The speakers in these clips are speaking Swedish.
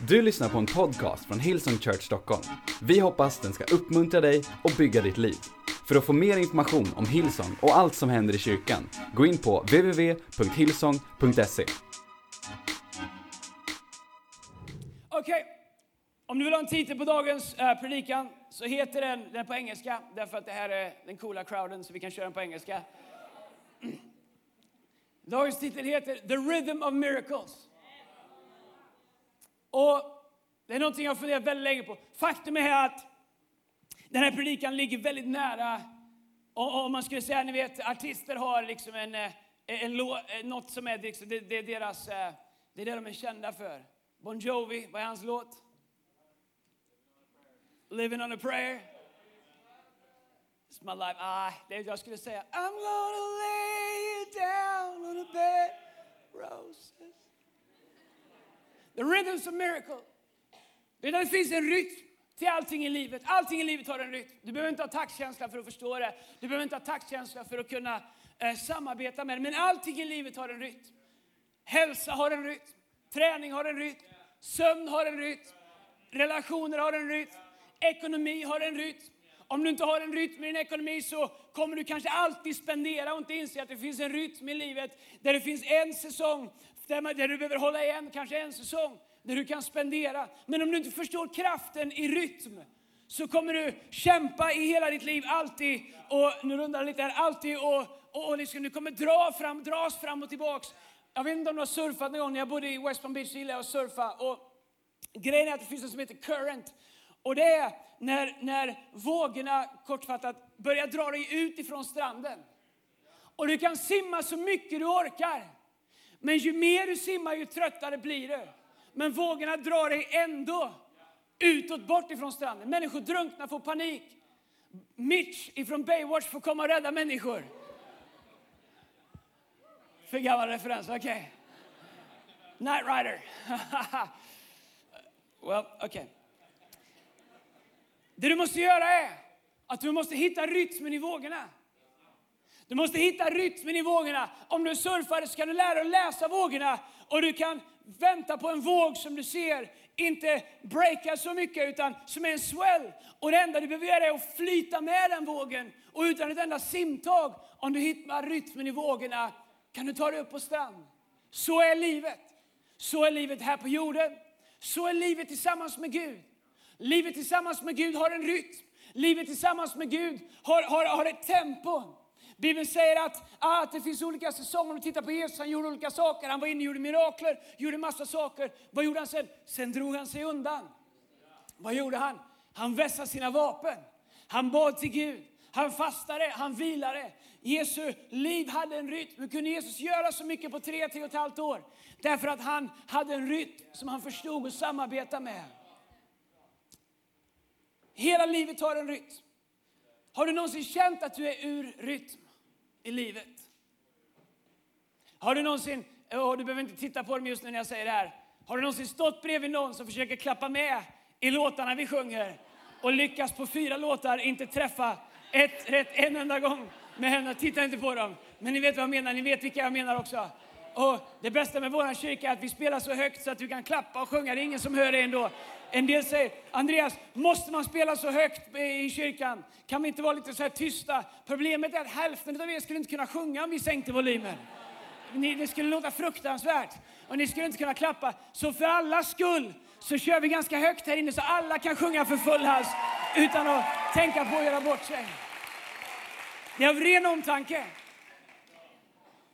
Du lyssnar på en podcast från Hillsong Church Stockholm. Vi hoppas den ska uppmuntra dig och bygga ditt liv. För att få mer information om Hillsong och allt som händer i kyrkan, gå in på www.hillsong.se. Okej, om du vill ha en titel på dagens eh, predikan så heter den, den på engelska, därför att det här är den coola crowden så vi kan köra den på engelska. Dagens titel heter The Rhythm of Miracles. Och det är någonting jag har funderat väldigt länge på. Faktum är att den här predikan ligger väldigt nära, och- om man skulle säga, ni vet, artister har liksom en, eh, en, en, eh, något som är, liksom, det, det är deras, eh, det är det de är kända för. Bon Jovi, vad är hans låt? Living on a prayer. It's my life. Ah, det jag skulle säga, I'm gonna lay you down on a bed of roses. The rhythms of miracle. Det, där det finns en rytm till allting i livet. Allting i livet har en rytm. Du behöver inte ha taktkänsla för att förstå det. Du behöver inte ha taktkänsla för att kunna eh, samarbeta med det. Men allting i livet har en rytm. Hälsa har en rytm. Träning har en rytm. Sömn har en rytm. Relationer har en rytm. Ekonomi har en rytm. Om du inte har en rytm i din ekonomi så kommer du kanske alltid spendera och inte inse att det finns en rytm i livet där det finns en säsong där, man, där du behöver hålla igen, kanske en säsong där du kan spendera. Men om du inte förstår kraften i rytm så kommer du kämpa i hela ditt liv, alltid, och nu rundar jag lite här, alltid och, och, och liksom, du kommer dra fram, dras fram och tillbaks. Jag vet inte om du har surfat någon gång, när jag bodde i West Palm Beach gillade jag att surfa. Och grejen är att det finns något som heter current. Och det är när, när vågorna, kortfattat, börjar dra dig ut ifrån stranden. Och du kan simma så mycket du orkar. Men ju mer du simmar, ju tröttare blir du. Men vågorna drar dig ändå utåt, bort ifrån stranden. Människor drunknar, får panik. Mitch ifrån Baywatch får komma och rädda människor. För gammal referens, okej. Night Rider. well, okej. Det du måste göra är att du måste hitta rytmen i vågorna. Du måste hitta rytmen i vågorna. Om du är surfare så kan du lära dig att läsa vågorna och du kan vänta på en våg som du ser inte breakar så mycket utan som är en swell. Och det enda du behöver göra är att flyta med den vågen och utan ett enda simtag, om du hittar rytmen i vågorna kan du ta dig upp på strand. Så är livet. Så är livet här på jorden. Så är livet tillsammans med Gud. Livet tillsammans med Gud har en rytm. Livet tillsammans med Gud har, har, har ett tempo. Bibeln säger att, ah, att det finns olika säsonger. Om du tittar på Jesus, han gjorde olika saker. Han var inne och gjorde mirakler, gjorde massa saker. Vad gjorde han sen? Sen drog han sig undan. Vad gjorde han? Han vässade sina vapen. Han bad till Gud. Han fastade, han vilade. Jesu liv hade en rytm. Hur kunde Jesus göra så mycket på tre, tre och ett halvt år? Därför att han hade en rytm som han förstod och samarbetade med. Hela livet har en rytm. Har du någonsin känt att du är ur rytm i livet? Har du någonsin, och du behöver inte titta på dem just nu när jag säger det här. Har du någonsin stått bredvid någon som försöker klappa med i låtarna vi sjunger och lyckas på fyra låtar inte träffa ett rätt en enda gång med händerna? Titta inte på dem. Men ni vet vad jag menar, ni vet vilka jag menar också. Och det bästa med vår kyrka är att vi spelar så högt så att du kan klappa och sjunga. Det är ingen som hör det ändå. En del säger, Andreas, måste man spela så högt i kyrkan? Kan vi inte vara lite så här tysta? Problemet är att hälften av er skulle inte kunna sjunga om vi sänkte volymen. Ni, det skulle låta fruktansvärt. Och ni skulle inte kunna klappa. Så för alla skull så kör vi ganska högt här inne så alla kan sjunga för full hals utan att tänka på att göra bort sig. Det är av ren omtanke.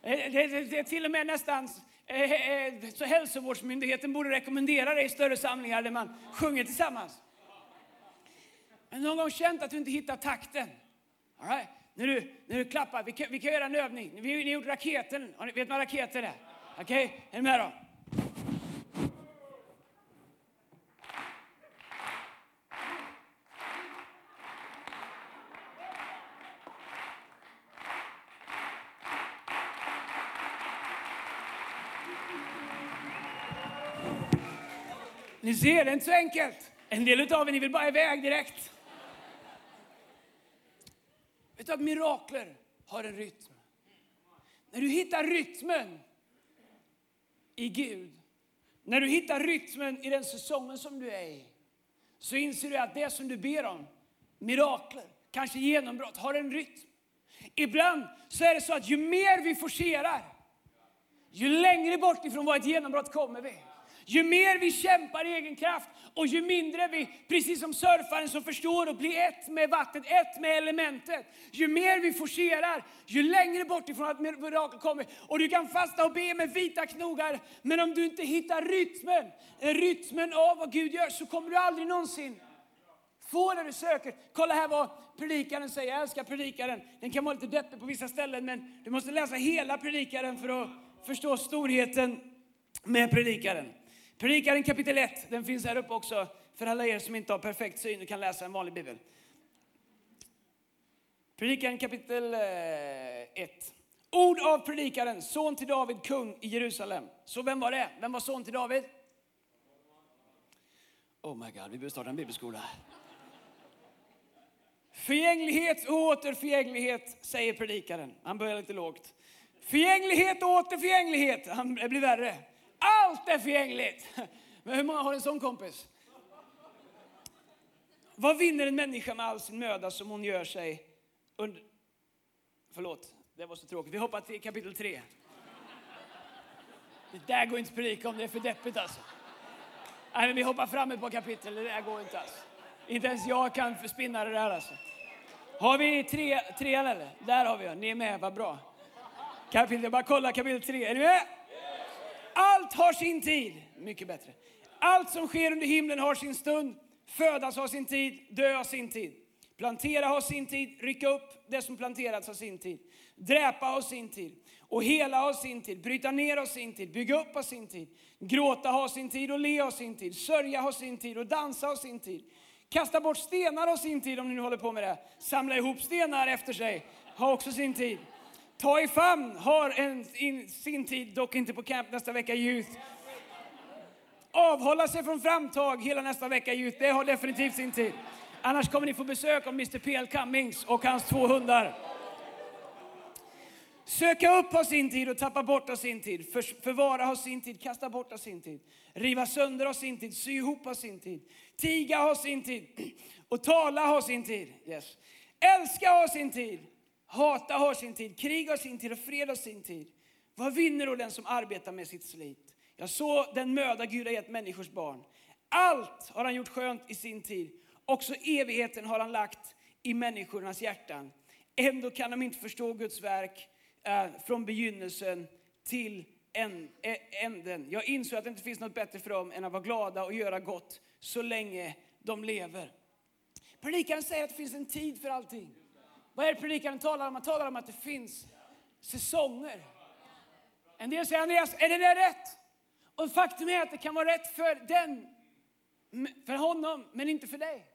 Eh, det, det, det, är till och med nästan eh, eh, så hälsovårdsmyndigheten borde rekommendera det i större samlingar där man sjunger tillsammans. Men någon gång känt att du inte hittar takten? All right? när, du, när du klappar, vi kan, vi kan göra en övning. Vi, ni har gjort raketen. Vet ni vad raketer är? Okej, är ni med då? Ni ser, det är inte så enkelt. En del av er ni vill bara iväg direkt. Vet du att mirakler har en rytm? När du hittar rytmen i Gud, När du hittar rytmen i den säsongen som du är i, så inser du att det som du ber om, mirakler, kanske genombrott, har en rytm. Ibland så är det så att ju mer vi forcerar, ju längre bort ifrån vad ett genombrott kommer vi. Ju mer vi kämpar i egen kraft och ju mindre vi, precis som surfaren som förstår och blir ett med vattnet, ett med elementet. Ju mer vi forcerar, ju längre bort ifrån att mirakel kommer. Och du kan fasta och be med vita knogar, men om du inte hittar rytmen, rytmen av vad Gud gör, så kommer du aldrig någonsin få det du söker. Kolla här vad predikaren säger. Jag älskar predikaren. Den kan vara lite deppig på vissa ställen, men du måste läsa hela predikaren för att förstå storheten med predikaren. Predikaren kapitel 1, den finns här uppe också för alla er som inte har perfekt syn och kan läsa en vanlig bibel. Predikaren kapitel eh, 1. Ord av predikaren, son till David, kung i Jerusalem. Så vem var det? Vem var son till David? Oh my god, vi behöver starta en bibelskola. Förgänglighet och åter förgänglighet, säger predikaren. Han börjar lite lågt. Förgänglighet och åter förgänglighet. Han blir värre. Allt är förgängligt. Men hur många har en sån kompis? Vad vinner en människa med all sin möda som hon gör sig under... Förlåt, det var så tråkigt. Vi hoppar till kapitel 3. Det där går inte att predika om, det är för deppigt alltså. Nej, men vi hoppar fram ett par kapitel, det där går inte alltså. Inte ens jag kan spinna det där alltså. Har vi tre, trean eller? Där har vi Ni är med, vad bra. Kapitel, bara kolla kapitel 3. Är ni med? Allt har sin tid. Mycket bättre. Allt som sker under himlen har sin stund. Födas har sin tid, dö har sin tid. Plantera har sin tid, rycka upp det som planterats har sin tid. Dräpa har sin tid och hela har sin tid. Bryta ner har sin tid, bygga upp har sin tid. Gråta har sin tid och le har sin tid. Sörja har sin tid och dansa har sin tid. Kasta bort stenar har sin tid om ni nu håller på med det. Samla ihop stenar efter sig har också sin tid. Ta i famn har en, in, sin tid, dock inte på camp nästa vecka Youth. Avhålla sig från framtag hela nästa vecka Youth, det har definitivt sin tid. Annars kommer ni få besök av Mr PL Cummings och hans två hundar. Söka upp har sin tid och tappa bort har sin tid. För, förvara har sin tid, kasta bort har sin tid. Riva sönder har sin tid, sy ihop har sin tid. Tiga har sin tid och tala har sin tid. Yes. Älska har sin tid Hata har sin tid, krig har sin tid och fred har sin tid. Vad vinner då den som arbetar med sitt slit? Jag såg den möda Gud har gett människors barn. Allt har han gjort skönt i sin tid. Också evigheten har han lagt i människornas hjärtan. Ändå kan de inte förstå Guds verk eh, från begynnelsen till eh, änden. Jag insåg att det inte finns något bättre för dem än att vara glada och göra gott så länge de lever. Predikaren säger att det finns en tid för allting. Vad är det predikaren talar om? Han talar om att det finns säsonger. En del säger Andreas, är det där rätt? Och faktum är att det kan vara rätt för den, för honom, men inte för dig.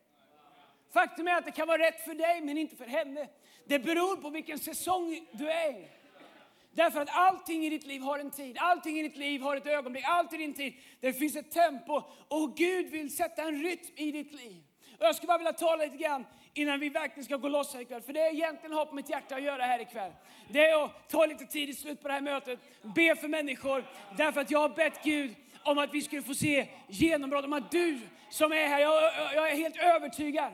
Faktum är att det kan vara rätt för dig, men inte för henne. Det beror på vilken säsong du är i. Därför att allting i ditt liv har en tid, allting i ditt liv har ett ögonblick, allt i din tid. Det finns ett tempo och Gud vill sätta en rytm i ditt liv. Och jag skulle bara vilja tala lite grann innan vi verkligen ska gå loss här ikväll. För det är egentligen har på mitt hjärta att göra här ikväll. Det är att ta lite tid i slut på det här mötet, be för människor. Därför att jag har bett Gud om att vi skulle få se genombrott. Om att du som är här, jag, jag är helt övertygad.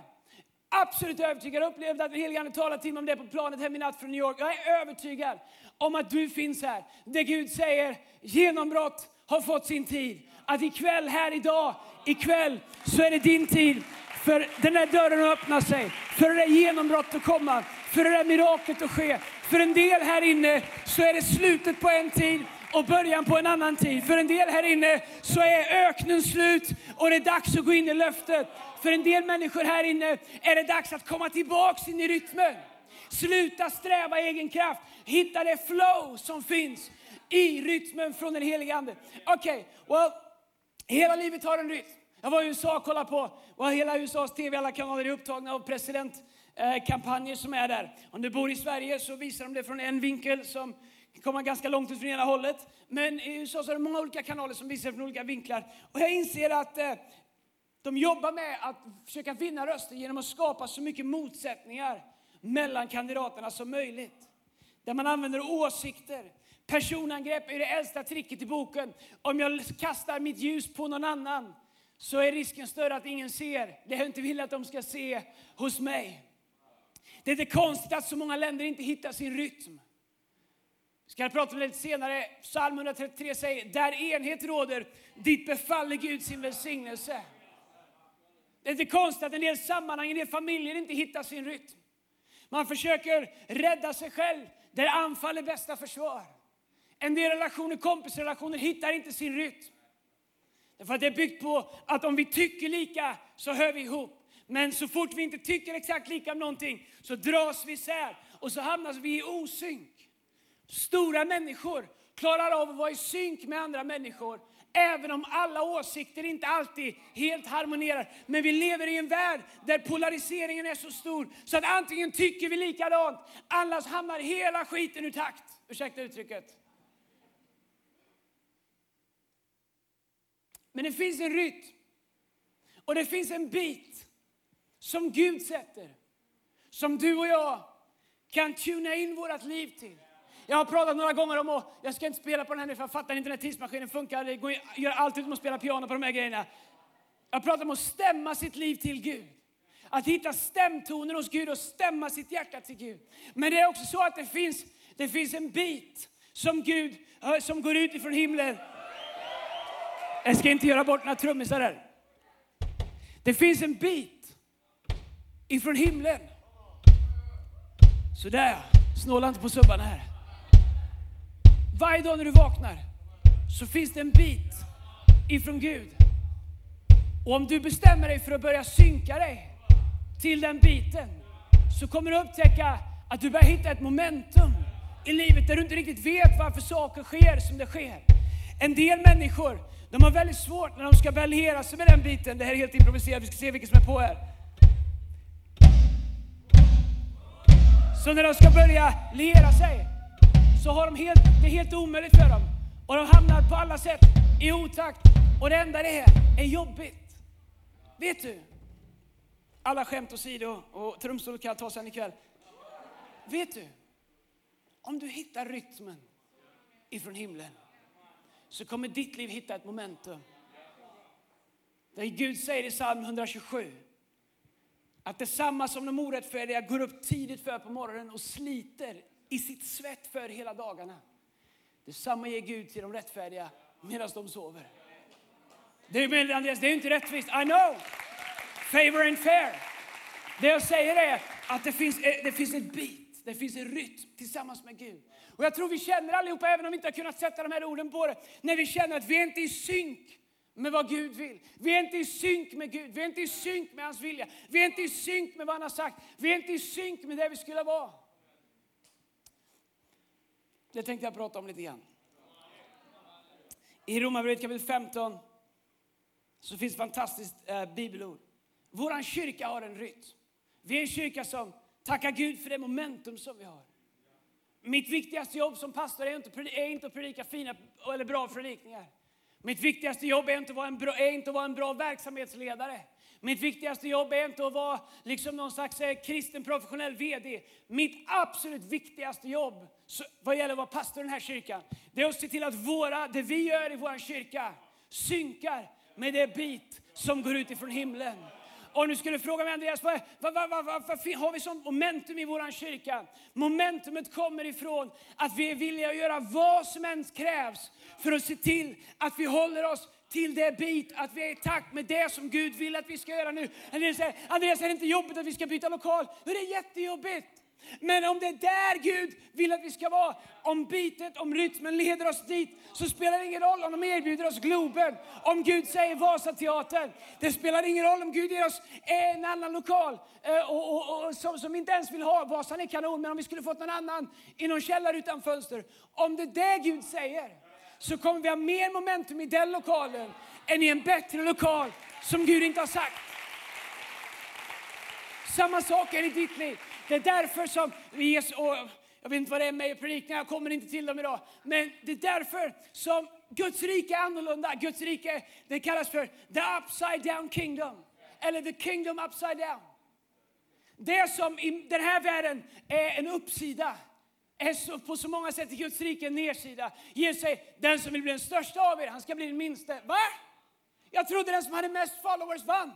Absolut övertygad. Jag upplevde att den helige Ande talade till mig om det på planet hem i natt från New York. Jag är övertygad om att du finns här. Det Gud säger, genombrott har fått sin tid. Att ikväll, här idag, ikväll så är det din tid för den här dörren att öppna sig, för det där genombrottet att komma, för det där miraklet att ske. För en del här inne så är det slutet på en tid och början på en annan tid. För en del här inne så är öknen slut och det är dags att gå in i löftet. För en del människor här inne är det dags att komma tillbaks in i rytmen. Sluta sträva i egen kraft, hitta det flow som finns i rytmen från den helige Ande. Okej, okay, well, hela livet har en rytm. Jag var i USA och kollade på vad hela USAs tv, alla kanaler är upptagna av presidentkampanjer som är där. Om du bor i Sverige så visar de det från en vinkel som kommer ganska långt ut från ena hållet. Men i USA så är det många olika kanaler som visar från olika vinklar. Och jag inser att eh, de jobbar med att försöka vinna röster genom att skapa så mycket motsättningar mellan kandidaterna som möjligt. Där man använder åsikter, Personangrepp är det äldsta tricket i boken. Om jag kastar mitt ljus på någon annan så är risken större att ingen ser det jag inte vill att de ska se hos mig. Det är inte konstigt att så många länder inte hittar sin rytm. Ska prata om det lite senare. Psalm 133 säger, där enhet råder, dit befaller Gud sin välsignelse. Det är inte konstigt att en del sammanhang, en del familjer inte hittar sin rytm. Man försöker rädda sig själv, där anfall är bästa försvar. En del relationer, kompisrelationer, hittar inte sin rytm. Därför att det är byggt på att om vi tycker lika så hör vi ihop. Men så fort vi inte tycker exakt lika om någonting så dras vi isär och så hamnar vi i osynk. Stora människor klarar av att vara i synk med andra människor även om alla åsikter inte alltid helt harmonierar. Men vi lever i en värld där polariseringen är så stor så att antingen tycker vi likadant, annars hamnar hela skiten ur takt. Ursäkta uttrycket. Men det finns en rytm och det finns en bit som Gud sätter, som du och jag kan tuna in vårt liv till. Jag har pratat några gånger om, att jag ska inte spela på den här nu för jag fattar inte när tidsmaskinen funkar. Det går, gör allt utom att spela piano på de här grejerna. Jag pratar om att stämma sitt liv till Gud. Att hitta stämtoner hos Gud och stämma sitt hjärta till Gud. Men det är också så att det finns, det finns en bit som Gud, som går ut ifrån himlen. Jag ska inte göra bort några trummisar här. Det finns en bit ifrån himlen. Sådär, snåla inte på subbarna här. Varje dag när du vaknar så finns det en bit ifrån Gud. Och om du bestämmer dig för att börja synka dig till den biten så kommer du upptäcka att du börjar hitta ett momentum i livet där du inte riktigt vet varför saker sker som det sker. En del människor de har väldigt svårt när de ska börja liera sig med den biten. Det här är helt improviserat, vi ska se vilket som är på här. Så när de ska börja liera sig så har de helt, det är helt omöjligt för dem. Och de hamnar på alla sätt i otakt. Och det enda det är, är jobbigt. Vet du? Alla skämt åsido och trumsolo kan jag ta sen ikväll. Vet du? Om du hittar rytmen ifrån himlen så kommer ditt liv hitta ett momentum. Där Gud säger i psalm 127 att detsamma som de orättfärdiga går upp tidigt för på morgonen och sliter i sitt svett för hela dagarna. Detsamma ger Gud till de rättfärdiga medan de sover. Det är, Andreas, det är inte rättvist. I know! Favor and fair. Det jag säger är att det finns, eh, det finns ett bit, det finns en rytm tillsammans med Gud. Och jag tror vi känner allihopa, även om vi inte har kunnat sätta de här orden på det, när vi känner att vi är inte är i synk med vad Gud vill. Vi är inte i synk med Gud, vi är inte i synk med hans vilja. Vi är inte i synk med vad han har sagt. Vi är inte i synk med det vi skulle vara. Det tänkte jag prata om lite grann. I Romarbrevet kapitel 15 så finns fantastiskt eh, bibelord. Vår kyrka har en rytm. Vi är en kyrka som Tacka Gud för det momentum som vi har. Mitt viktigaste jobb som pastor är inte, är inte att predika fina eller bra predikningar. Mitt viktigaste jobb är inte, att vara en bra, är inte att vara en bra verksamhetsledare. Mitt viktigaste jobb är inte att vara liksom någon slags eh, kristen professionell VD. Mitt absolut viktigaste jobb vad gäller att vara pastor i den här kyrkan, det är att se till att våra, det vi gör i vår kyrka synkar med det bit som går ut ifrån himlen. Om du skulle fråga mig Andreas, vad, vad, vad, vad, har vi sånt momentum i vår kyrka? Momentumet kommer ifrån att vi är villiga att göra vad som än krävs för att se till att vi håller oss till det bit, att vi är i takt med det som Gud vill att vi ska göra nu. Andreas Andreas är det inte jobbigt att vi ska byta lokal? Det är jättejobbigt. Men om det är där Gud vill att vi ska vara, om bitet, om rytmen leder oss dit, så spelar det ingen roll om de erbjuder oss Globen, om Gud säger Vasateatern. Det spelar ingen roll om Gud ger oss en annan lokal eh, och, och, och, som, som inte ens vill ha. Vasan är kanon, men om vi skulle fått någon annan i någon källare utan fönster. Om det är det Gud säger, så kommer vi ha mer momentum i den lokalen än i en bättre lokal som Gud inte har sagt. Samma sak är i ditt liv. Det är därför som vi och jag vet inte vad det är med i predikningar, jag kommer inte till dem idag. Men det är därför som Guds rike är annorlunda. Guds rike, det kallas för the upside down kingdom. Eller the kingdom upside down. Det som i den här världen är en uppsida, är så, på så många sätt i Guds rike en nedsida. Jesus säger, den som vill bli den största av er, han ska bli den minste. Va? Jag trodde den som hade mest followers vann.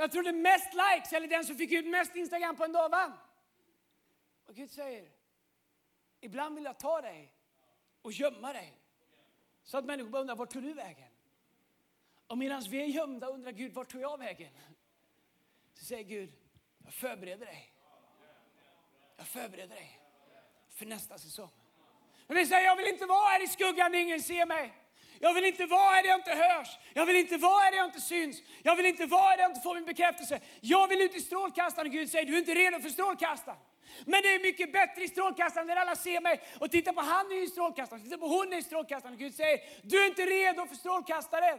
Jag trodde mest likes, eller den som fick ut mest Instagram på en dag vann. Och Gud säger, ibland vill jag ta dig och gömma dig. Så att människor bara undrar, vart tog du vägen? Och medan vi är gömda undrar Gud, vart tog jag vägen? Så säger Gud, jag förbereder dig. Jag förbereder dig för nästa säsong. Men vi säger, jag vill inte vara här i skuggan ingen ser mig. Jag vill inte vara här där jag inte hörs. Jag vill inte vara här där jag inte syns. Jag vill inte vara här där jag inte får min bekräftelse. Jag vill ut i strålkastaren. Gud säger, du är inte redo för strålkastaren. Men det är mycket bättre i strålkastaren när alla ser mig och tittar på han är i strålkastaren, tittar på hon är i strålkastaren. Gud säger, du är inte redo för strålkastaren.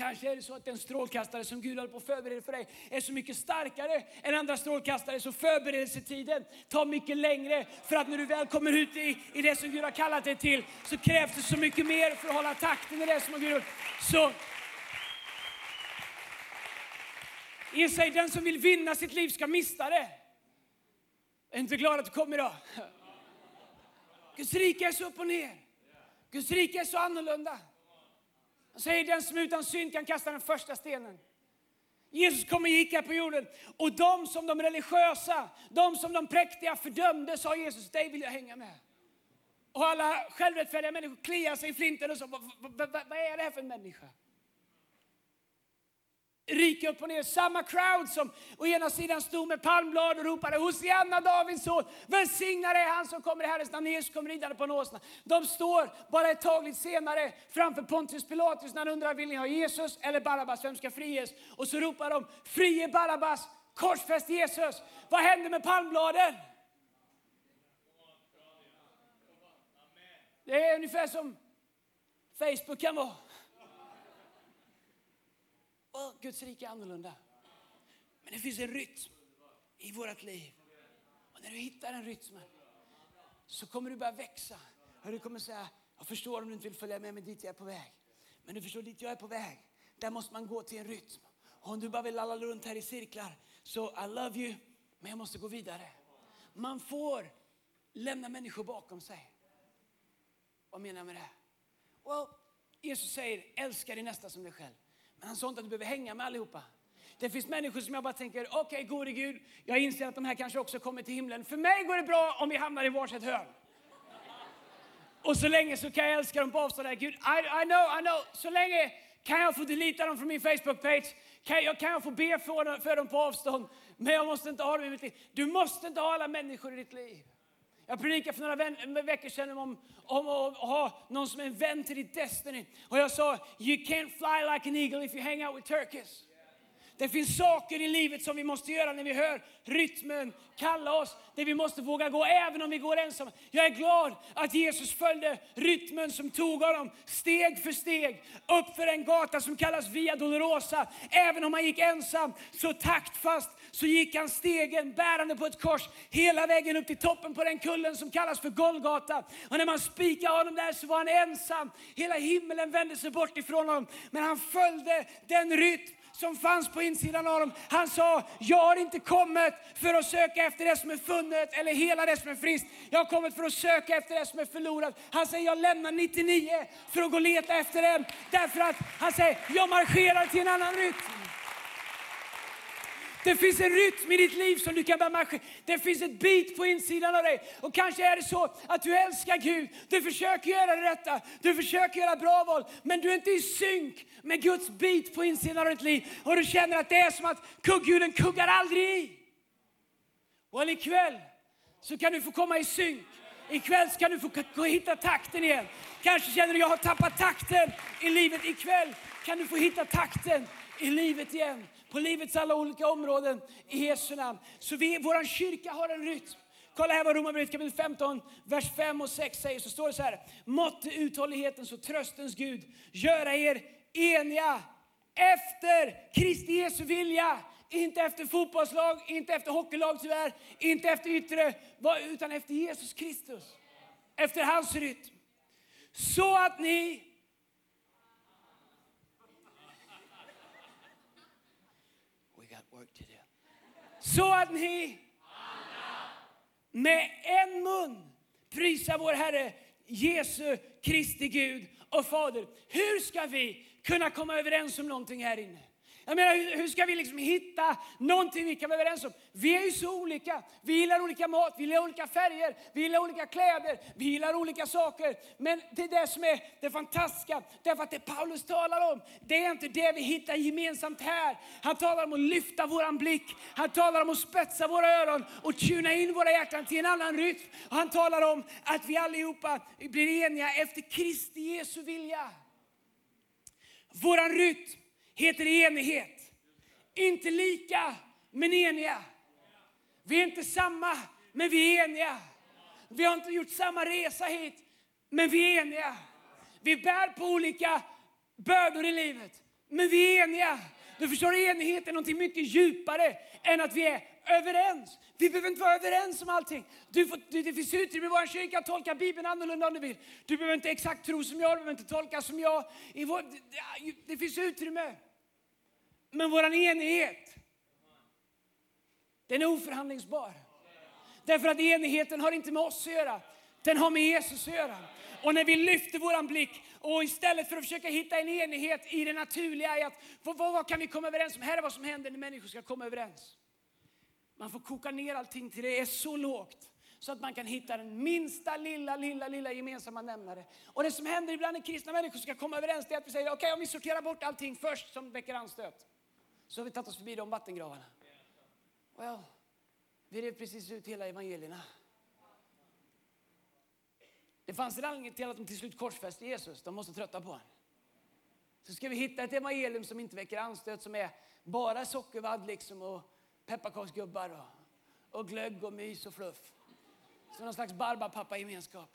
Kanske är det så att den strålkastare som Gud håller på att förbereda för dig är så mycket starkare än andra strålkastare. Så förberedelsetiden tar mycket längre. För att när du väl kommer ut i, i det som Gud har kallat dig till så krävs det så mycket mer för att hålla takten i det som Gud har Så Ge den som vill vinna sitt liv ska mista det. Är inte glad att du kom idag? Guds rike är så upp och ner. Guds rike är så annorlunda. Han säger den som utan synd kan kasta den första stenen. Jesus kom och gick här på jorden och de som de religiösa, de som de präktiga fördömde sa Jesus, dig vill jag hänga med. Och alla självrättfärdiga människor kliar sig i flinten och sa, vad, vad, vad är det här för en människa? Rike upp och ner. Samma crowd som å ena sidan stod med palmblad och ropade Hosianna Davids son, välsignad är han som kommer i Herrens namn. Jesus kommer ridande på en åsna. De står bara ett tag lite senare framför Pontius Pilatus när han undrar vill ni ha Jesus eller Barabbas, vem ska friges? Och så ropar de frie Barabbas, korsfäst Jesus. Vad händer med palmbladen? Det är ungefär som Facebook kan vara. Oh, Guds rike är annorlunda. Men det finns en rytm i vårt liv. Och när du hittar den rytmen så kommer du börja växa. Och du kommer säga, jag förstår om du inte vill följa med mig dit jag är på väg. Men du förstår dit jag är på väg. Där måste man gå till en rytm. Och om du bara vill lalla runt här i cirklar så I love you, men jag måste gå vidare. Man får lämna människor bakom sig. Vad menar jag med det? Well, Jesus säger, älska din nästa som dig själv. Men han sa inte att du behöver hänga med allihopa. Det finns människor som jag bara tänker, okej okay, gode Gud, jag inser att de här kanske också kommer till himlen. För mig går det bra om vi hamnar i varsitt hörn. Och så länge så kan jag älska dem på avstånd. Gud, I, I know, I know. Så länge kan jag få delita dem från min Facebook-page. Kan jag, kan jag få be för dem, för dem på avstånd. Men jag måste inte ha dem i mitt liv. Du måste inte ha alla människor i ditt liv. Jag predikade för några vän, veckor sedan om, om att ha någon som är en vän till ditt destiny. Och jag sa, you can't fly like an eagle if you hang out with turkeys. Det finns saker i livet som vi måste göra när vi hör rytmen kalla oss. Det vi måste våga gå även om vi går ensamma. Jag är glad att Jesus följde rytmen som tog honom steg för steg upp för en gata som kallas Via Dolorosa. Även om han gick ensam så taktfast så gick han stegen bärande på ett kors hela vägen upp till toppen på den kullen som kallas för Golgata. Och när man spikade honom där så var han ensam. Hela himlen vände sig bort ifrån honom. Men han följde den rytm som fanns på insidan av dem. Han sa, jag har inte kommit för att söka efter det som är funnet eller hela det som är friskt. Jag har kommit för att söka efter det som är förlorat. Han säger, jag lämnar 99 för att gå och leta efter den. Därför att han säger, jag marscherar till en annan rytm. Det finns en rytm i ditt liv som du kan börja marschera. Det finns ett bit på insidan av dig. Och kanske är det så att du älskar Gud. Du försöker göra det rätta. Du försöker göra bra val. Men du är inte i synk med Guds bit på insidan av ditt liv. Och du känner att det är som att kugghjulen kuggar aldrig i. Och ikväll så kan du få komma i synk. Ikväll ska du få hitta takten igen. Kanske känner du att jag har tappat takten i livet. Ikväll kan du få hitta takten i livet igen på livets alla olika områden i Jesu namn. Så vi, vår kyrka har en rytm. Kolla här vad Romarbrevet kapitel 15, vers 5 och 6 säger. Så står det så här. Måtte uthållighetens och tröstens Gud göra er eniga efter Kristi Jesu vilja. Inte efter fotbollslag, inte efter hockeylag tyvärr, inte efter yttre, utan efter Jesus Kristus. Efter hans rytm. Så att ni Så att ni med en mun prisar vår Herre Jesu Kristi Gud och Fader. Hur ska vi kunna komma överens om någonting här inne? Jag menar, hur, ska vi liksom hitta någonting vi kan vara överens om? Vi är ju så olika. Vi gillar olika mat, vi gillar olika färger, vi gillar olika kläder, vi gillar olika saker. Men det är det som är det fantastiska. Därför att det Paulus talar om, det är inte det vi hittar gemensamt här. Han talar om att lyfta våran blick. Han talar om att spetsa våra öron och tuna in våra hjärtan till en annan rytm. Han talar om att vi allihopa blir eniga efter Kristi Jesu vilja. Våran rytm heter enighet. Inte lika, men eniga. Vi är inte samma, men vi är eniga. Vi har inte gjort samma resa hit, men vi är eniga. Vi bär på olika bördor i livet, men vi är eniga. Du förstår, enighet är något mycket djupare än att vi är överens. Vi behöver inte vara överens om allting. Du får, det finns utrymme i vår kyrka att tolka Bibeln annorlunda om du vill. Du behöver inte exakt tro som jag, du behöver inte tolka som jag. I vår, det, det finns utrymme. Men vår enighet, den är oförhandlingsbar. Därför att enigheten har inte med oss att göra, den har med Jesus att göra. Och när vi lyfter våran blick och istället för att försöka hitta en enighet i det naturliga, i att vad, vad kan vi komma överens om? Här är vad som händer när människor ska komma överens. Man får koka ner allting till det är så lågt så att man kan hitta den minsta lilla, lilla, lilla gemensamma nämnare. Och det som händer ibland när kristna människor ska komma överens är att vi säger, okej okay, om vi sorterar bort allting först som väcker anstöt så har vi tagit oss förbi de vattengravarna. Well, vi rev precis ut hela evangelierna. Det fanns en anledning till att de till slut korsfäste Jesus. De måste trötta på honom. Så ska vi hitta ett evangelium som inte väcker anstöt, som är bara sockervadd liksom och pepparkaksgubbar och, och glögg och mys och fluff. Som någon slags barbapappa-gemenskap.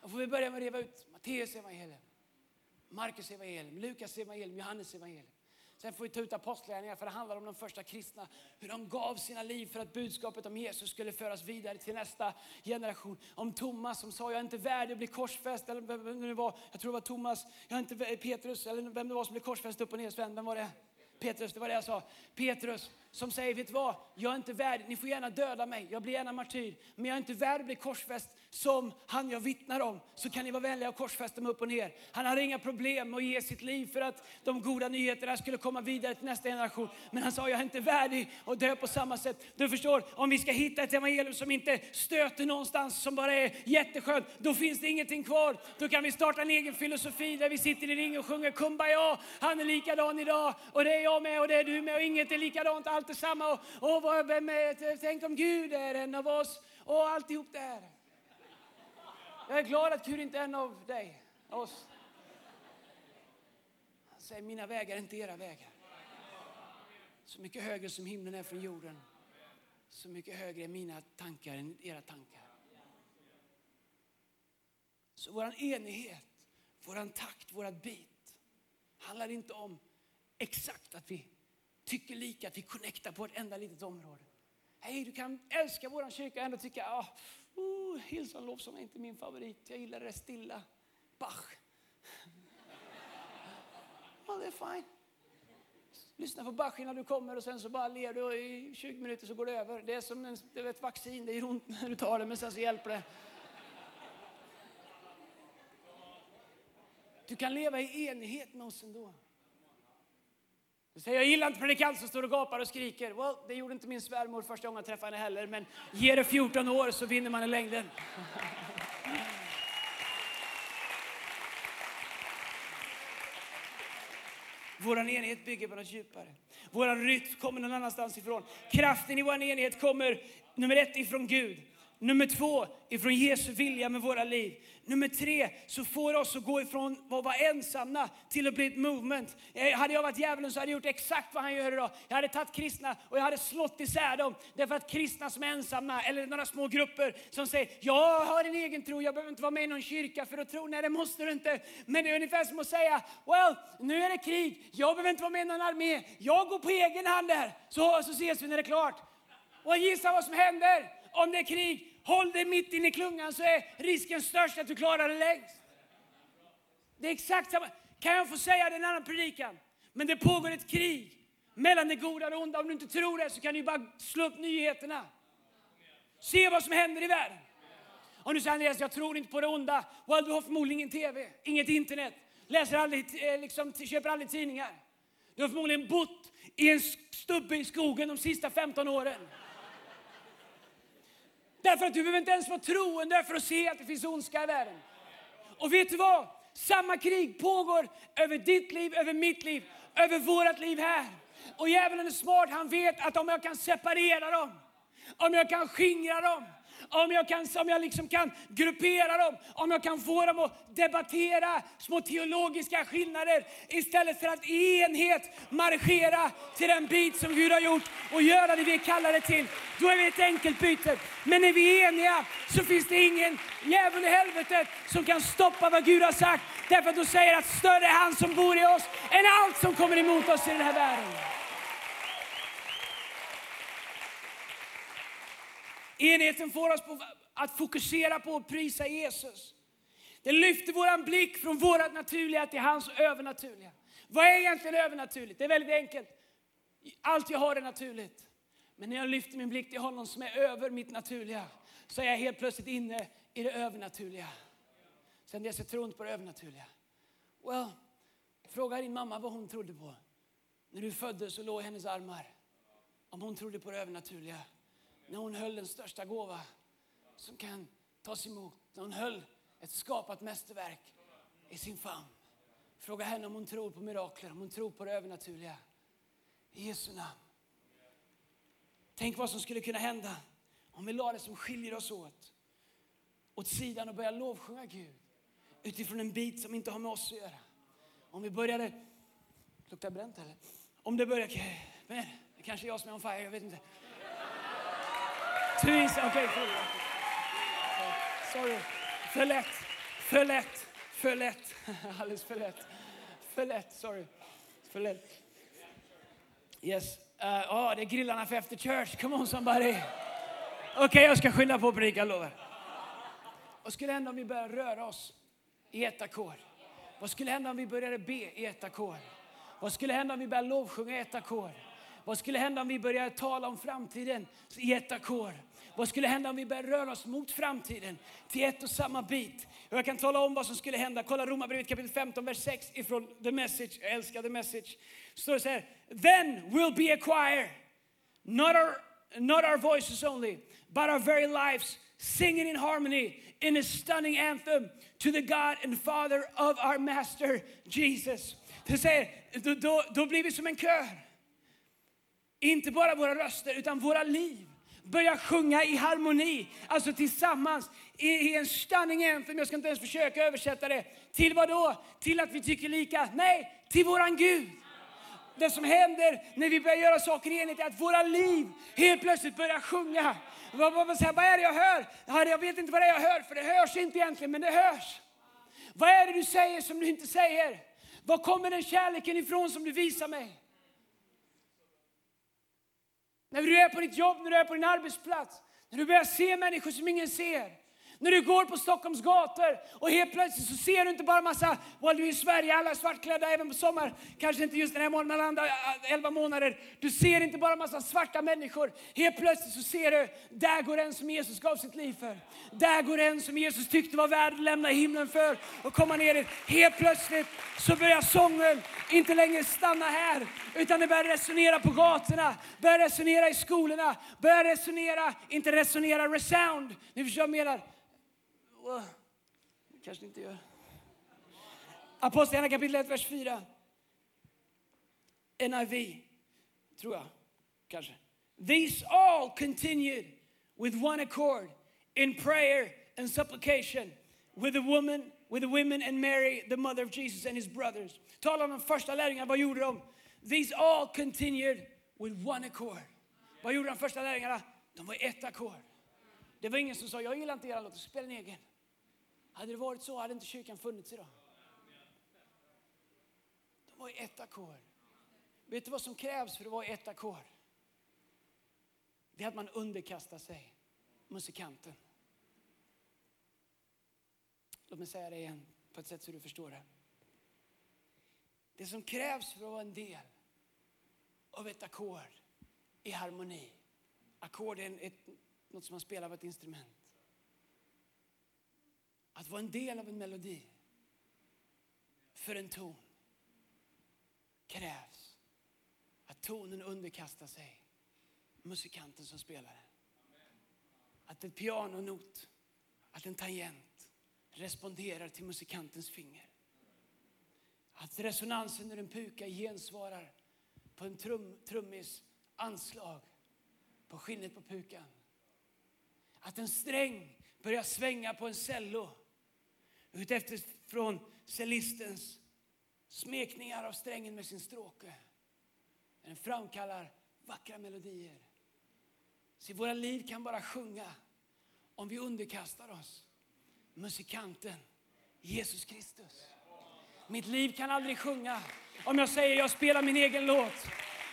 Då får vi börja med att reva ut Matteus evangelium. Markus evangelium, Lukas evangelium, Johannes evangelium. Sen får vi ta ut apostlagärningarna för det handlar om de första kristna. Hur de gav sina liv för att budskapet om Jesus skulle föras vidare till nästa generation. Om Thomas som sa jag är inte värdig att bli korsfäst. Eller vem det var, jag tror det var Thomas, jag är inte Petrus eller vem det var som blev korsfäst upp och ner. Sven, vem var det? Petrus, det var det jag sa. Petrus som säger, vet du vad? Jag är inte värd, ni får gärna döda mig, jag blir gärna martyr. Men jag är inte värd att bli korsfäst som han jag vittnar om. Så kan ni vara vänliga och korsfästa mig upp och ner. Han hade inga problem med att ge sitt liv för att de goda nyheterna skulle komma vidare till nästa generation. Men han sa, jag är inte värdig att dö på samma sätt. Du förstår, om vi ska hitta ett evangelium som inte stöter någonstans, som bara är jätteskönt, då finns det ingenting kvar. Då kan vi starta en egen filosofi där vi sitter i ring och sjunger Kumbaya. Han är likadan idag och det är jag med och det är du med och inget är likadant. Allt allt är samma. Och, och vem är, tänk om Gud är en av oss och alltihop det här. Jag är glad att Gud inte är en av dig, oss. Han säger, mina vägar är inte era vägar. Så mycket högre som himlen är från jorden, så mycket högre är mina tankar än era tankar. Så vår enighet, vår takt, vårt bit handlar inte om exakt att vi tycker lika, att vi connectar på ett enda litet område. Hej, du kan älska vår kyrka och ändå tycka, ah, oh, Hillsong lovsång är inte min favorit. Jag gillar det stilla. Bach. Ja, det är fine. Lyssna på Bach innan du kommer och sen så bara ler du i 20 minuter så går det över. Det är som en, det är ett vaccin, det gör ont när du tar det men sen så hjälper det. Du kan leva i enighet med oss ändå. Du säger, jag gillar inte predikant som står och gapar och skriker. Well, det gjorde inte min svärmor första gången jag träffade henne heller, men ge det 14 år så vinner man i längden. Vår enighet bygger på något djupare. Vår rytm kommer någon annanstans ifrån. Kraften i vår enighet kommer nummer ett ifrån Gud. Nummer två, ifrån Jesu vilja med våra liv. Nummer tre, så får oss att gå ifrån att vara ensamma till att bli ett movement. Eh, hade jag varit djävulen så hade jag gjort exakt vad han gör idag. Jag hade tagit kristna och jag hade slått isär dem. Därför att kristna som är ensamma, eller några små grupper som säger, jag har en egen tro, jag behöver inte vara med i någon kyrka för att tro. Nej, det måste du inte. Men det är ungefär som att säga, well, nu är det krig, jag behöver inte vara med i någon armé. Jag går på egen hand där, så, så ses vi när det är klart. Och gissa vad som händer? Om det är krig, håll dig mitt inne i klungan så är risken störst att du klarar det längst. Det är exakt samma. Kan jag få säga det i en annan predikan? Men det pågår ett krig mellan det goda och det onda. Om du inte tror det så kan du bara slå upp nyheterna. Se vad som händer i världen. Om du säger Andreas, jag tror inte på det onda. Well, du har förmodligen ingen TV, inget internet, läser aldrig, eh, liksom, köper aldrig tidningar. Du har förmodligen bott i en stubbe i skogen de sista 15 åren. Därför att du behöver inte ens vara troende för att se att det finns ondska i världen. Och vet du vad? Samma krig pågår över ditt liv, över mitt liv, över vårt liv här. Och djävulen är smart, han vet att om jag kan separera dem, om jag kan skingra dem, om jag, kan, om jag liksom kan gruppera dem, om jag kan få dem att debattera små teologiska skillnader istället för att i enhet marschera till den bit som Gud har gjort och göra det vi är kallade till. Då är vi ett enkelt byte. Men när vi är eniga så finns det ingen djävul i helvetet som kan stoppa vad Gud har sagt. Därför att då säger att större är han som bor i oss än allt som kommer emot oss i den här världen. Enheten får oss att fokusera på att prisa Jesus. Det lyfter vår blick från vårt naturliga till hans övernaturliga. Vad är egentligen övernaturligt? Det är väldigt enkelt. Allt jag har är naturligt. Men när jag lyfter min blick till honom som är över mitt naturliga så är jag helt plötsligt inne i det övernaturliga. Sen dess är tron på det övernaturliga. Well, fråga din mamma vad hon trodde på när du föddes och låg i hennes armar. Om hon trodde på det övernaturliga när hon höll den största gåva som kan tas emot. När hon höll ett skapat mästerverk i sin famn. Fråga henne om hon tror på mirakler, om hon tror på det övernaturliga. I Jesu namn. Tänk vad som skulle kunna hända om vi la det som skiljer oss åt åt sidan och började lovsjunga Gud utifrån en bit som inte har med oss att göra. Om vi började... Luktar bränt eller? Om det börjar... Men, det kanske är jag som är on fire, jag vet inte. Tusen, okej okay, förlåt. Sorry. För lätt, för lätt, för lätt. Alldeles för lätt. För lätt, sorry. För lätt. Yes. Eh, ja, Uh, oh, det är grillarna för efter church. Come on somebody. Okej, okay, jag ska skynda på att predika, lovar. Vad skulle hända om vi började röra oss i ett ackord? Vad skulle hända om vi började be i ett ackord? Vad skulle hända om vi började lovsjunga i ett ackord? Vad skulle hända om vi började tala om framtiden i ett ackord? Vad skulle hända om vi började röra oss mot framtiden till ett och samma bit? Och jag kan tala om vad som skulle hända. Kolla Romarbrevet kapitel 15, vers 6 ifrån The Message. Jag älskar The Message. Står det så här. Then will be a choir. Not our, not our voices only, but our very lives singing in harmony in a stunning anthem to the God and Father of our Master Jesus. Det säger, då, då, då blir vi som en kör. Inte bara våra röster, utan våra liv börja sjunga i harmoni, alltså tillsammans i, i en stunning anthem. Jag ska inte ens försöka översätta det. Till vad då? Till att vi tycker lika? Nej, till våran Gud. Det som händer när vi börjar göra saker enligt är att våra liv helt plötsligt börjar sjunga. Vad, vad, vad, vad är det jag hör? Jag vet inte vad det är jag hör, för det hörs inte egentligen, men det hörs. Vad är det du säger som du inte säger? Var kommer den kärleken ifrån som du visar mig? När du är på ditt jobb, när du är på din arbetsplats, när du börjar se människor som ingen ser. När du går på Stockholms gator och helt plötsligt så ser du inte bara massa, well, du är i Sverige, alla är svartklädda även på sommar, kanske inte just den här månaden, men andra eh, 11 månader. Du ser inte bara massa svarta människor. Helt plötsligt så ser du, där går en som Jesus gav sitt liv för. Där går en som Jesus tyckte var värd att lämna himlen för och komma ner dit. Helt plötsligt så börjar sången inte längre stanna här, utan det börjar resonera på gatorna, börjar resonera i skolorna, börjar resonera, inte resonera, resound. Ni förstår vad jag menar? Det kanske inte gör. Apostlagärningarna kapitel 1, vers 4. NIV, tror jag. Kanske. These all continued with one accord in prayer and supplication with the woman, with the women and Mary, the mother of Jesus and his brothers. Tala om de första lärjungarna, vad gjorde de? These all continued with one accord. Vad gjorde de första lärjungarna? De var i ett ackord. Det var ingen som sa, jag gillar inte er låt, spela en egen. Hade det varit så hade inte kyrkan funnits idag. De var i ett ackord. Vet du vad som krävs för att vara i ett ackord? Det är att man underkastar sig musikanten. Låt mig säga det igen på ett sätt så du förstår det. Det som krävs för att vara en del av ett ackord i harmoni. Ackord är ett, något som man spelar på ett instrument. Att vara en del av en melodi för en ton krävs att tonen underkastar sig musikanten som spelar den. Att en pianonot, att en tangent responderar till musikantens finger. Att resonansen ur en puka gensvarar på en trum, trummis anslag på skinnet på pukan. Att en sträng börjar svänga på en cello utefter cellistens smekningar av strängen med sin stråke. Den framkallar vackra melodier. Så våra liv kan bara sjunga om vi underkastar oss musikanten Jesus Kristus. Mitt liv kan aldrig sjunga om jag säger jag spelar min egen låt.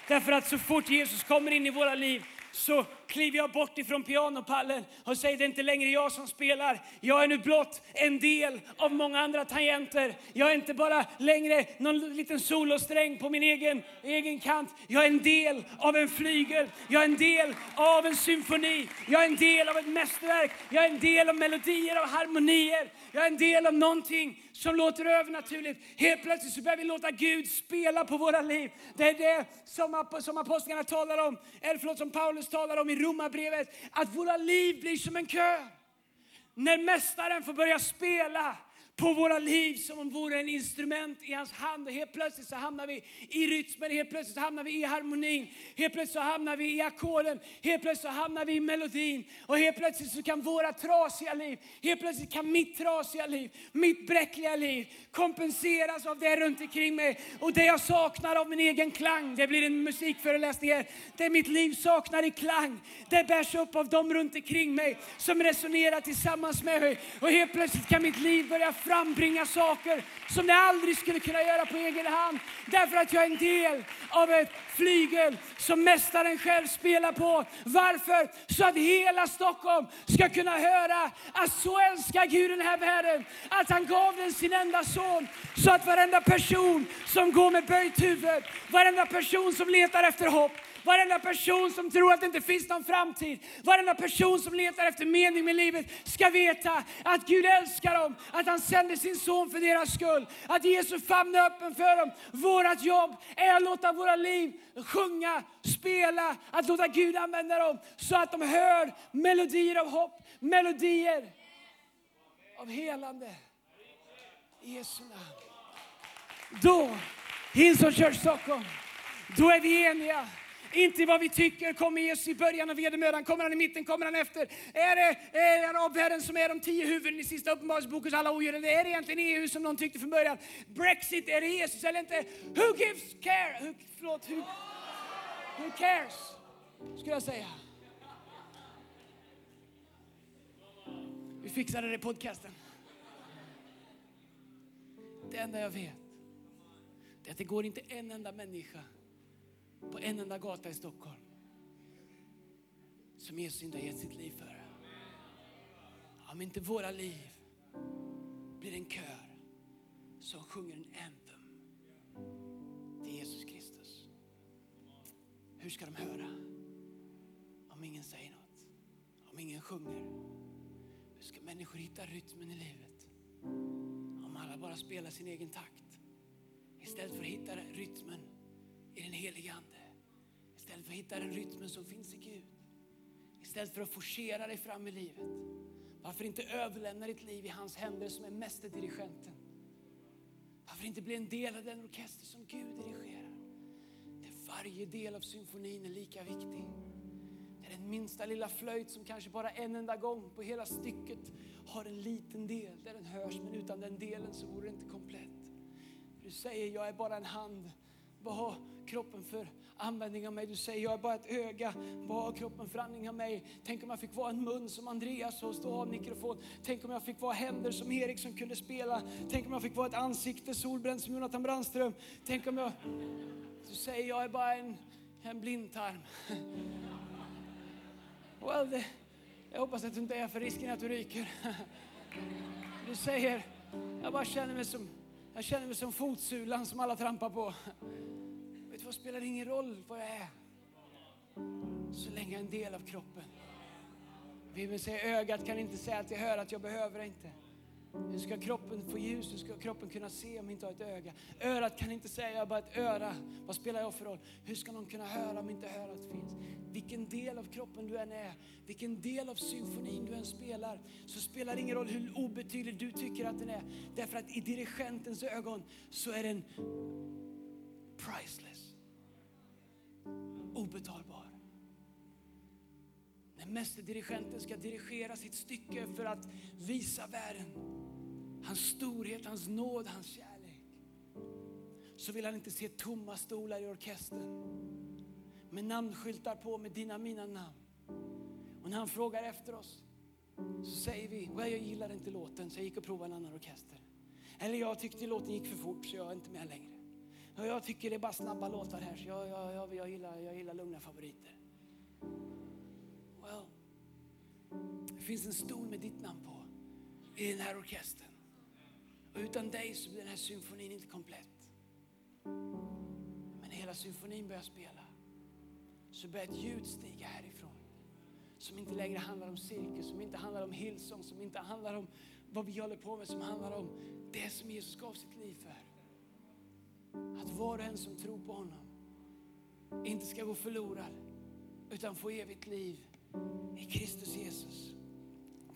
Därför att så fort Jesus kommer in i våra liv så kliver jag bort ifrån pianopallen och säger det är inte längre jag som spelar. Jag är nu blott en del av många andra tangenter. Jag är inte bara längre någon liten solosträng på min egen, egen kant. Jag är en del av en flygel. Jag är en del av en symfoni. Jag är en del av ett mästerverk. Jag är en del av melodier och harmonier. Jag är en del av någonting som låter övernaturligt. Helt plötsligt så börjar vi låta Gud spela på våra liv. Det är det som, som apostlarna talar om, eller förlåt, som Paulus talar om i Romarbrevet, att våra liv blir som en kö. När Mästaren får börja spela på våra liv som om vore en instrument i hans hand. Och helt plötsligt så hamnar vi i rytmen, helt plötsligt så hamnar vi i harmonin, helt plötsligt så hamnar vi i ackorden, helt plötsligt så hamnar vi i melodin. Och helt plötsligt så kan våra trasiga liv, helt plötsligt kan mitt trasiga liv, mitt bräckliga liv kompenseras av det runt omkring mig. Och det jag saknar av min egen klang, det blir en musikföreläsning här. Det mitt liv saknar i klang, det bärs upp av dem runt omkring mig som resonerar tillsammans med mig. Och helt plötsligt kan mitt liv börja frambringa saker som jag aldrig skulle kunna göra på egen hand. Därför att jag är en del av ett flygel som Mästaren själv spelar på. Varför? Så att hela Stockholm ska kunna höra att så älskar Gud den här världen, att han gav den sin enda son. Så att varenda person som går med böjt huvud, varenda person som letar efter hopp, Varenda person som tror att det inte finns någon framtid, varenda person som letar efter mening med livet ska veta att Gud älskar dem, att han sände sin son för deras skull, att Jesu famn är öppen för dem. Vårt jobb är att låta våra liv sjunga, spela, att låta Gud använda dem så att de hör melodier av hopp, melodier av helande. I Jesu namn. Då, Hillsong Church Stockholm, då är vi eniga. Inte vad vi tycker. Kommer Jesus i början av vedermödan? Kommer han i mitten? Kommer han efter? Är det är arabvärlden som är de tio huvuden i sista uppenbarelsebokens alla odjur? Eller är det egentligen EU som någon tyckte från början? Brexit, är det Jesus eller inte? Who gives care? Who, förlåt, who, who cares? Skulle jag säga. Vi fixade det i podcasten. Det enda jag vet är att det går inte en enda människa på en enda gata i Stockholm som Jesus inte har gett sitt liv för. Om inte våra liv blir en kör som sjunger en anthem till Jesus Kristus. Hur ska de höra om ingen säger något? Om ingen sjunger? Hur ska människor hitta rytmen i livet? Om alla bara spelar sin egen takt istället för att hitta rytmen i den heliga Ande. Du får hitta den rytmen som finns i Gud. Istället för att forcera dig fram i livet. Varför inte överlämna ditt liv i hans händer som är mästerdirigenten? Varför inte bli en del av den orkester som Gud dirigerar? Där varje del av symfonin är lika viktig. Där den minsta lilla flöjt som kanske bara en enda gång på hela stycket har en liten del där den hörs, men utan den delen så vore det inte komplett. Du säger, jag är bara en hand. Vad har kroppen för användning av mig. Du säger, jag är bara ett öga. Vad har kroppen för användning av mig? Tänk om jag fick vara en mun som Andreas och stå av mikrofon. Tänk om jag fick vara händer som Erik som kunde spela. Tänk om jag fick vara ett ansikte solbränd som Jonathan Brandström. Tänk om jag... Du säger, jag är bara en, en blindtarm. Well, det, jag hoppas att du inte är för risken att du ryker. Du säger, jag bara känner mig som, jag känner mig som fotsulan som alla trampar på. Vet du spelar ingen roll vad jag är. Så länge jag är en del av kroppen. Bibeln säger ögat kan inte säga till hör att jag behöver det inte. Hur ska kroppen få ljus? Hur ska kroppen kunna se om jag inte har ett öga? Örat kan inte säga jag har bara ett öra. Vad spelar jag för roll? Hur ska någon kunna höra om inte örat finns? Vilken del av kroppen du än är, vilken del av symfonin du än spelar, så spelar det ingen roll hur obetydlig du tycker att den är. Därför att i dirigentens ögon så är den priceless. Obetalbar. När mästerdirigenten ska dirigera sitt stycke för att visa världen hans storhet, hans nåd, hans kärlek. Så vill han inte se tomma stolar i orkestern med namnskyltar på med dina mina namn. Och när han frågar efter oss så säger vi, well, jag gillar inte låten så jag gick och provade en annan orkester. Eller jag tyckte låten gick för fort så jag är inte med längre. Jag tycker det är bara snabba låtar här så jag, jag, jag, jag, gillar, jag gillar lugna favoriter. Well, det finns en stol med ditt namn på i den här orkestern. Och utan dig så blir den här symfonin inte komplett. Men när hela symfonin börjar spela så börjar ett ljud stiga härifrån. Som inte längre handlar om cirkus, som inte handlar om Hillsong, som inte handlar om vad vi håller på med, som handlar om det som Jesus gav sitt liv för. Att var och en som tror på honom inte ska gå förlorad utan få evigt liv i Kristus Jesus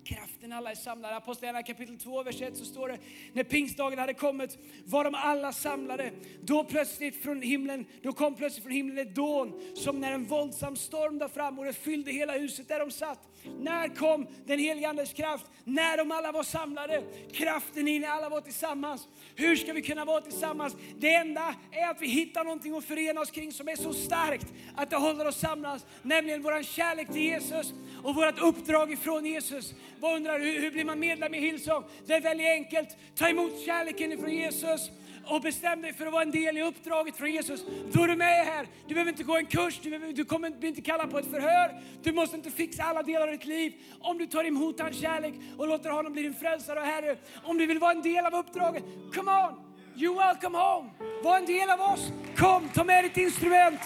kraften. Alla är samlade. Apostlagärningarna kapitel 2, vers 1 så står det, när pingstdagen hade kommit var de alla samlade. Då plötsligt från himlen, då kom plötsligt från himlen ett dån som när en våldsam storm där fram och det fyllde hela huset där de satt. När kom den helige Andes kraft? När de alla var samlade. Kraften in, alla var tillsammans. Hur ska vi kunna vara tillsammans? Det enda är att vi hittar någonting att förena oss kring som är så starkt att det håller oss samman. Nämligen vår kärlek till Jesus och vårt uppdrag ifrån Jesus. Vad undrar hur, hur blir man medlem i Hillsong? Det är väldigt enkelt. Ta emot kärleken ifrån Jesus och bestäm dig för att vara en del i uppdraget från Jesus. Då är du med här. Du behöver inte gå en kurs, du, behöver, du kommer bli inte kallad på ett förhör. Du måste inte fixa alla delar av ditt liv. Om du tar emot hans kärlek och låter honom bli din frälsare och Herre. Om du vill vara en del av uppdraget, come on! You're welcome home. Var en del av oss. Kom, ta med ditt instrument.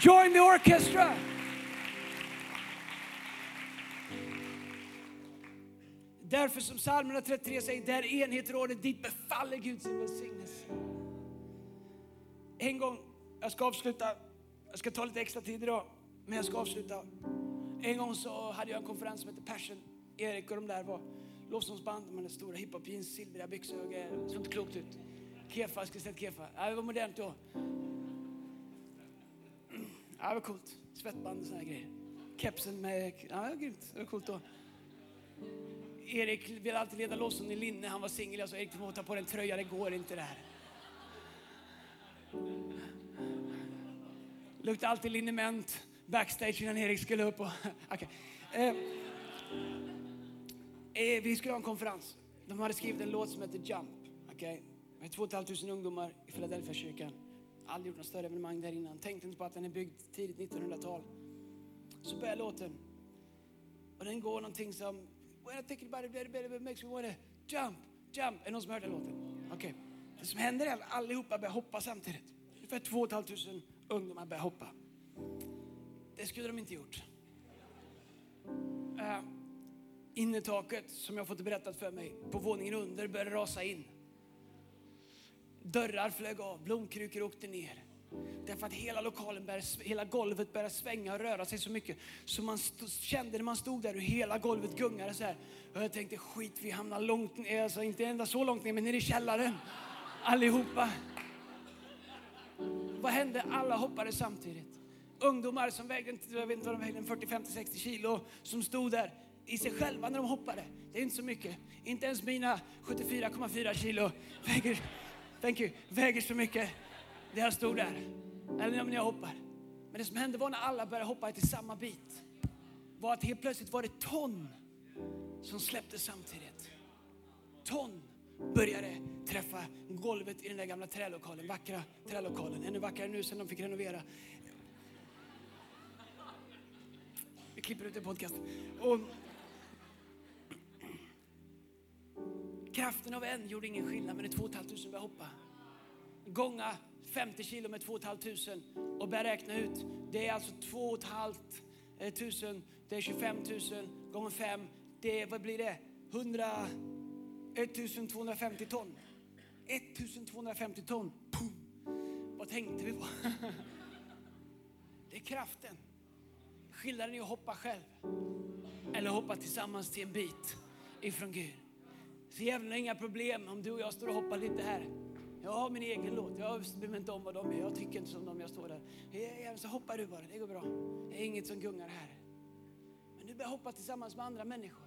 Join the orchestra. Därför som psalmerna 33 säger, där enhet råder, dit befaller Gud sin välsignelse. En gång, jag ska avsluta, jag ska ta lite extra tid idag, men jag ska avsluta. En gång så hade jag en konferens som hette Passion. Erik och de där var lovsångsband med stora hiphop jeans, silvriga byxor och grejer. Det såg inte klokt ut. Kefa, jag skulle ställt Kefa. Ja, det var modernt då. Ja, det var coolt. Svettband och såna grejer. Kepsen med, ja det var grymt. Det var coolt då. Erik ville alltid leda lovsång i linne. Han var singel. Jag sa Erik, du får ta på dig en tröja. Det går inte det här. Luktar alltid liniment backstage innan Erik skulle upp. Och, okay. eh, eh, vi skulle ha en konferens. De hade skrivit en låt som heter Jump. Okay? Med 2 500 ungdomar i Philadelphia kyrkan. Aldrig gjort något större evenemang där innan. Tänkte inte på att den är byggd tidigt 1900-tal. Så börjar låten. Och den går någonting som When I think about it, it makes me wanna jump, jump. Är det någon som har hört den låten? Okej. Okay. Det som händer är att allihopa börjar hoppa samtidigt. Ungefär 2 500 ungdomar börjar hoppa. Det skulle de inte gjort. Uh, innertaket, som jag fått berättat för mig, på våningen under började rasa in. Dörrar flög av, blomkrukor åkte ner. Därför att hela lokalen, började, hela golvet började svänga och röra sig så mycket. Så man stod, kände när man stod där hur hela golvet gungade så här. Och jag tänkte skit vi hamnar långt ner, alltså inte ända så långt ner men ner i källaren. Allihopa. Vad hände? Alla hoppade samtidigt. Ungdomar som vägde, jag vet inte vad de vägde, 40, 50, 60 kilo som stod där i sig själva när de hoppade. Det är inte så mycket. Inte ens mina 74,4 kilo väger, thank you, väger så mycket där jag stod där. Eller när jag hoppar. Men det som hände var när alla började hoppa till samma bit. Var att helt plötsligt var det ton som släppte samtidigt. Ton började träffa golvet i den där gamla trälokalen, vackra trälokalen. Ännu vackrare nu sen de fick renovera. Vi klipper ut det podcast. Och kraften av en gjorde ingen skillnad, men det är två och ett halvt tusen började hoppa. Gånga 50 kilo med 2 500 och börja räkna ut. Det är alltså 2 500, eh, det är 25 000 gånger 5. Det vad blir det? 100, 1250 ton. 1250 ton. Pum. Vad tänkte vi på? Det är kraften. Skillnaden är att hoppa själv eller hoppa tillsammans till en bit ifrån Gud. Så djävulen har inga problem om du och jag står och hoppar lite här. Jag har min egen låt, jag bryr mig inte om vad de är, jag tycker inte som dem jag står där. Så hoppar du bara, det går bra. Det är inget som gungar här. Men du börjar hoppa tillsammans med andra människor.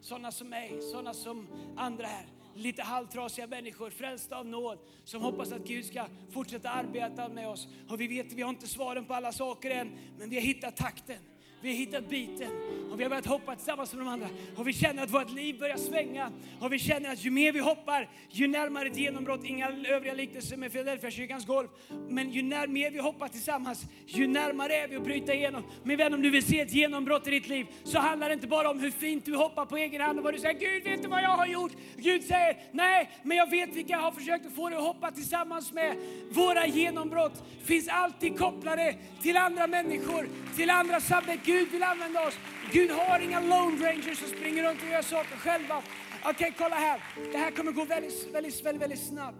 Sådana som mig, sådana som andra här. Lite halvtrasiga människor, frälsta av nåd, som hoppas att Gud ska fortsätta arbeta med oss. Och vi vet, vi har inte svaren på alla saker än, men vi har hittat takten. Vi har hittat biten och vi har börjat hoppa tillsammans med de andra. Och vi känner att vårt liv börjar svänga. Och vi känner att ju mer vi hoppar, ju närmare ett genombrott. Inga övriga liknelser med Philadelphia kyrkans golv. Men ju när, mer vi hoppar tillsammans, ju närmare är vi att bryta igenom. Min vän, om du vill se ett genombrott i ditt liv så handlar det inte bara om hur fint du hoppar på egen hand och vad du säger, Gud vet du vad jag har gjort? Gud säger, nej, men jag vet vilka jag har försökt att få dig att hoppa tillsammans med. Våra genombrott finns alltid kopplade till andra människor, till andra samhällen. Gud vill använda oss. Gud har inga lone rangers som springer runt och gör saker själva. Okej, okay, kolla här. Det här kommer gå väldigt, väldigt, väldigt, väldigt snabbt.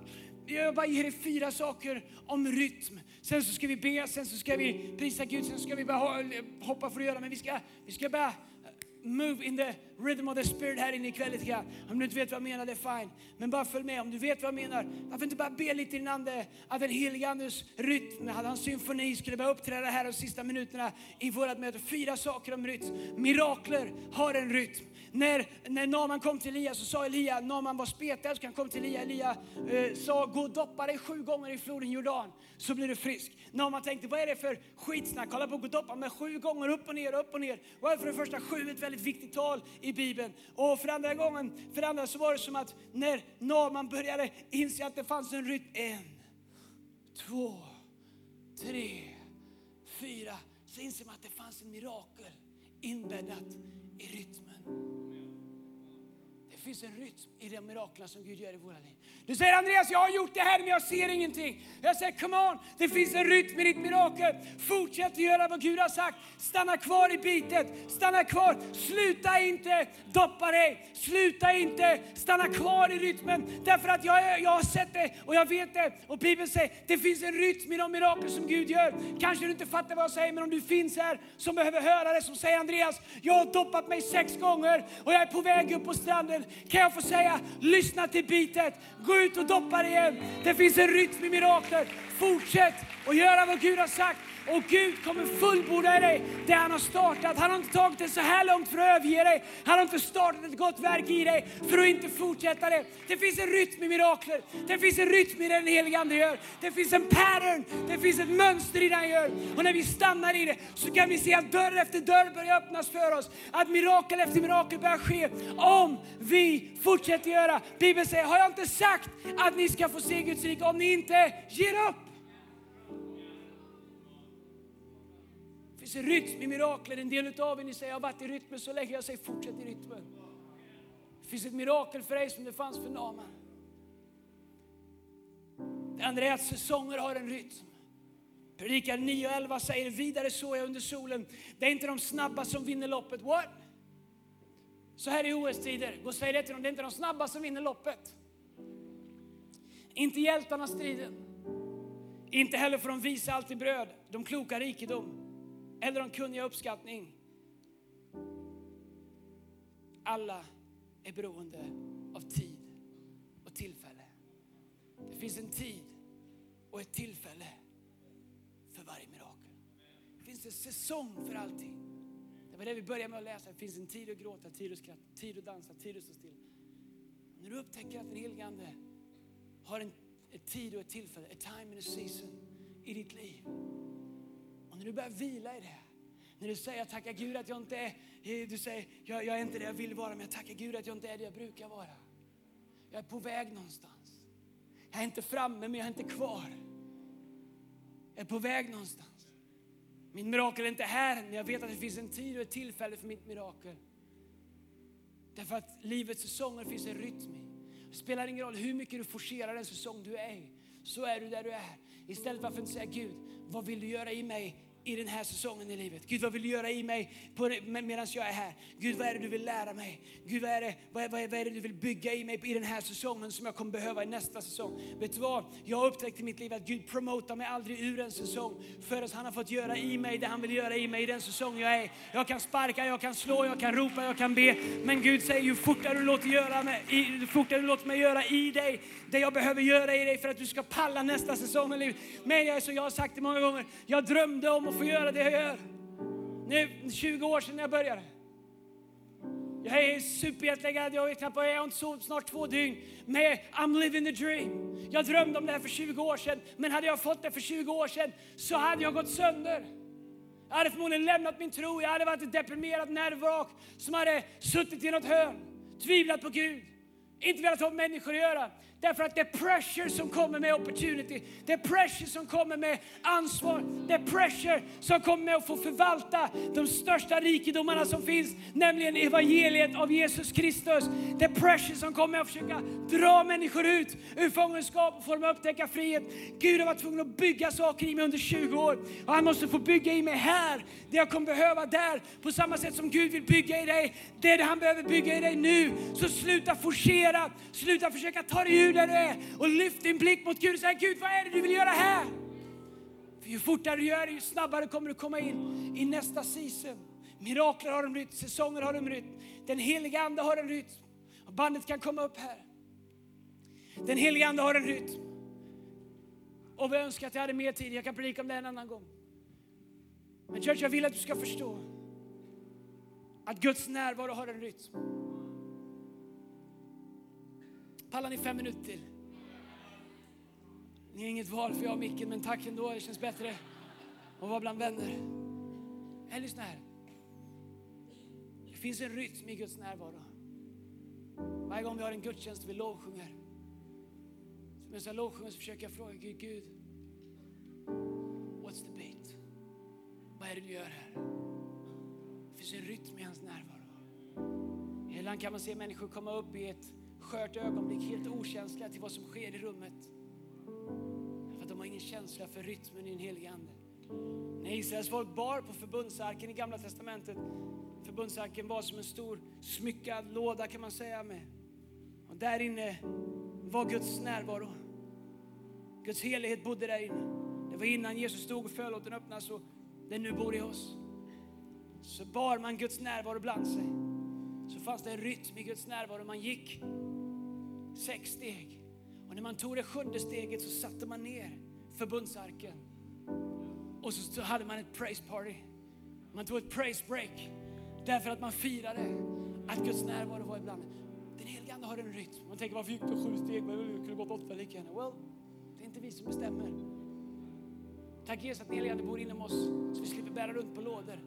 Jag bara ger er fyra saker om rytm. Sen så ska vi be, sen så ska vi prisa Gud, sen så ska vi bara hoppa för att göra. Men vi ska, vi ska bara move in the rhythm of the spirit här inne ikväll lite grann. Om du inte vet vad jag menar, det är fine. Men bara följ med. Om du vet vad jag menar, varför inte bara be lite i din ande att den helige Andes rytm, att hans symfoni skulle börja uppträda här de sista minuterna i vårt möte. Fyra saker om rytm. Mirakler har en rytm. När, när Naman kom till Elia så sa Elia, Naman var spetälsk, han kom till Elia, Elia eh, sa gå och doppa dig sju gånger i floden Jordan så blir du frisk. Naman tänkte, vad är det för skitsnack? kolla på gå och doppa mig sju gånger upp och ner, upp och ner. Vad är för det första sju ett väldigt viktigt tal i Bibeln. Och för andra gången, för andra så var det som att när Naman började inse att det fanns en rytm. En, två, tre, fyra. Så inser man att det fanns en mirakel inbäddat i rytmen. Det finns en rytm i de mirakler som Gud gör i våra liv. Du säger Andreas, jag har gjort det här men jag ser ingenting. Jag säger come on, det finns en rytm i ditt mirakel. Fortsätt göra vad Gud har sagt. Stanna kvar i bitet, stanna kvar. Sluta inte doppa dig, sluta inte stanna kvar i rytmen. Därför att jag, jag har sett det och jag vet det. Och Bibeln säger, det finns en rytm i de mirakel som Gud gör. Kanske du inte fattar vad jag säger, men om du finns här som behöver höra det, som säger Andreas, jag har doppat mig sex gånger och jag är på väg upp på stranden. Kan jag få säga, lyssna till bitet. Gå ut och doppa dig igen. Det finns en rytm i mirakler. Fortsätt och göra vad Gud har sagt. Och Gud kommer fullborda i dig det han har startat. Han har inte tagit det så här långt för att överge dig. Han har inte startat ett gott verk i dig för att inte fortsätta det. Det finns en rytm i mirakler. Det finns en rytm i det den helige Ande gör. Det finns en pattern. Det finns ett mönster i det han gör. Och när vi stannar i det så kan vi se att dörr efter dörr börjar öppnas för oss. Att mirakel efter mirakel börjar ske om vi fortsätter göra. Bibeln säger, har jag inte sagt att ni ska få se Guds rike om ni inte ger upp? Finns rytm i mirakler. En del av er ni säger, jag har varit i rytmen så länge. Jag säger, fortsätt i rytmen. Det finns ett mirakel för dig som det fanns för Naman. Det andra är att säsonger har en rytm. Predikar 9 och 11 säger, vidare så jag under solen. Det är inte de snabba som vinner loppet. What? Så här i OS-tider, gå och säg det till dem, det är inte de snabba som vinner loppet. Inte hjältarna striden. Inte heller får de visa allt i bröd, de kloka rikedom eller om kunniga uppskattning. Alla är beroende av tid och tillfälle. Det finns en tid och ett tillfälle för varje mirakel. Det finns en säsong för allting. Det var det vi började med att läsa. Det finns en tid att gråta, tid att skratta, tid att dansa, tid att stå still. När du upptäcker att den helige Ande har en, en tid och ett tillfälle, a time and a season i ditt liv när du börjar vila i det, när du säger tacka Gud att jag inte är, eh, du säger jag, jag är inte det jag vill vara men jag tackar Gud att jag inte är det jag brukar vara. Jag är på väg någonstans. Jag är inte framme men jag är inte kvar. Jag är på väg någonstans. Mitt mirakel är inte här men jag vet att det finns en tid och ett tillfälle för mitt mirakel. Därför att livets säsonger finns en rytm i. Det spelar ingen roll hur mycket du forcerar den säsong du är i så är du där du är. Istället för att inte säga Gud, vad vill du göra i mig i den här säsongen i livet. Gud, vad vill du göra i mig medan jag är här? Gud, vad är det du vill lära mig? Gud, vad är, det, vad, är, vad, är, vad är det du vill bygga i mig i den här säsongen som jag kommer behöva i nästa säsong? Vet du vad? Jag har upptäckt i mitt liv att Gud promotar mig aldrig ur en säsong förrän han har fått göra i mig det han vill göra i mig i den säsong jag är Jag kan sparka, jag kan slå, jag kan ropa, jag kan be. Men Gud säger ju fortare du låter, göra mig, ju fortare du låter mig göra i dig det jag behöver göra i dig för att du ska palla nästa säsong i livet. Men jag, så jag har sagt det många gånger, jag drömde om och få göra det jag gör. Nu 20 år sedan jag började. Jag är superjetlaggad, jag, knappt, jag har inte sovit snart två dygn. Men I'm living the dream. Jag drömde om det här för 20 år sedan, men hade jag fått det för 20 år sedan så hade jag gått sönder. Jag hade förmodligen lämnat min tro, jag hade varit ett deprimerat nervvrak som hade suttit i något hörn, tvivlat på Gud, inte velat ha med människor att göra. Därför att det är pressure som kommer med opportunity. Det är pressure som kommer med ansvar. Det är pressure som kommer med att få förvalta de största rikedomarna som finns, nämligen evangeliet av Jesus Kristus. Det är pressure som kommer med att försöka dra människor ut ur fångenskap och få dem att upptäcka frihet. Gud har varit tvungen att bygga saker i mig under 20 år och han måste få bygga i mig här, det jag kommer behöva där. På samma sätt som Gud vill bygga i dig, det är det han behöver bygga i dig nu. Så sluta forcera, sluta försöka ta dig ut. Gud där du är och lyft din blick mot Gud och säg Gud vad är det du vill göra här? För ju fortare du gör det, ju snabbare kommer du komma in i nästa season. Mirakler har en rytm, säsonger har en rytm. Den heliga Ande har en rytm. Och bandet kan komma upp här. Den heliga Ande har en rytm. Och vi önskar att jag hade mer tid, jag kan predika om det en annan gång. Men church, jag vill att du ska förstå att Guds närvaro har en rytm. Pallar ni fem minuter till? Ni har inget val för jag har micken, men tack ändå. Det känns bättre att vara bland vänner. Eller lyssna här. Det finns en rytm i Guds närvaro. Varje gång vi har en gudstjänst och vi lovsjunger. Medan jag lovsjunger så försöker jag fråga Gud, Gud, what's the beat? Vad är det du gör här? Det finns en rytm i hans närvaro. Ibland kan man se människor komma upp i ett skört ögonblick, helt okänsliga till vad som sker i rummet. För att de har ingen känsla för rytmen i den helige Ande. När Israels folk bar på förbundsarken i Gamla Testamentet, förbundsarken var som en stor smyckad låda kan man säga med. Och där inne var Guds närvaro. Guds helighet bodde där inne. Det var innan Jesus stod och förlåten öppnades och den nu bor i oss. Så bar man Guds närvaro bland sig. Så fanns det en rytm i Guds närvaro. Man gick sex steg. Och när man tog det sjunde steget så satte man ner förbundsarken. Och så hade man ett praise party. Man tog ett praise break. Därför att man firade att Guds närvaro var ibland. Den helige Ande har en rytm. Man tänker varför gick det sju steg? Man kunde gått åtta lika gärna. Well, det är inte vi som bestämmer. Tack Jesus att den helige Ande bor inom oss så vi slipper bära runt på lådor.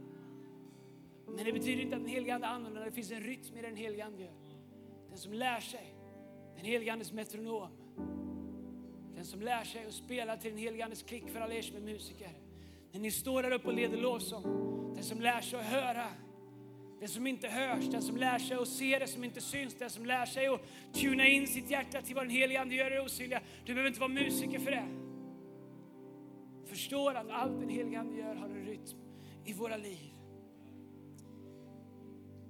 Men det betyder inte att den helige Ande använder annorlunda. Det finns en rytm i den helige Ande gör. Den som lär sig den helige Andes metronom. Den som lär sig att spela till den helige Andes klick för alla er som är musiker. När ni står där uppe och leder lovsång. Den som lär sig att höra. Den som inte hörs, den som lär sig att se det som inte syns, den som lär sig att tuna in sitt hjärta till vad den helige Ande gör i det osynliga. Du behöver inte vara musiker för det. Förstår att allt den helige Ande gör har en rytm i våra liv.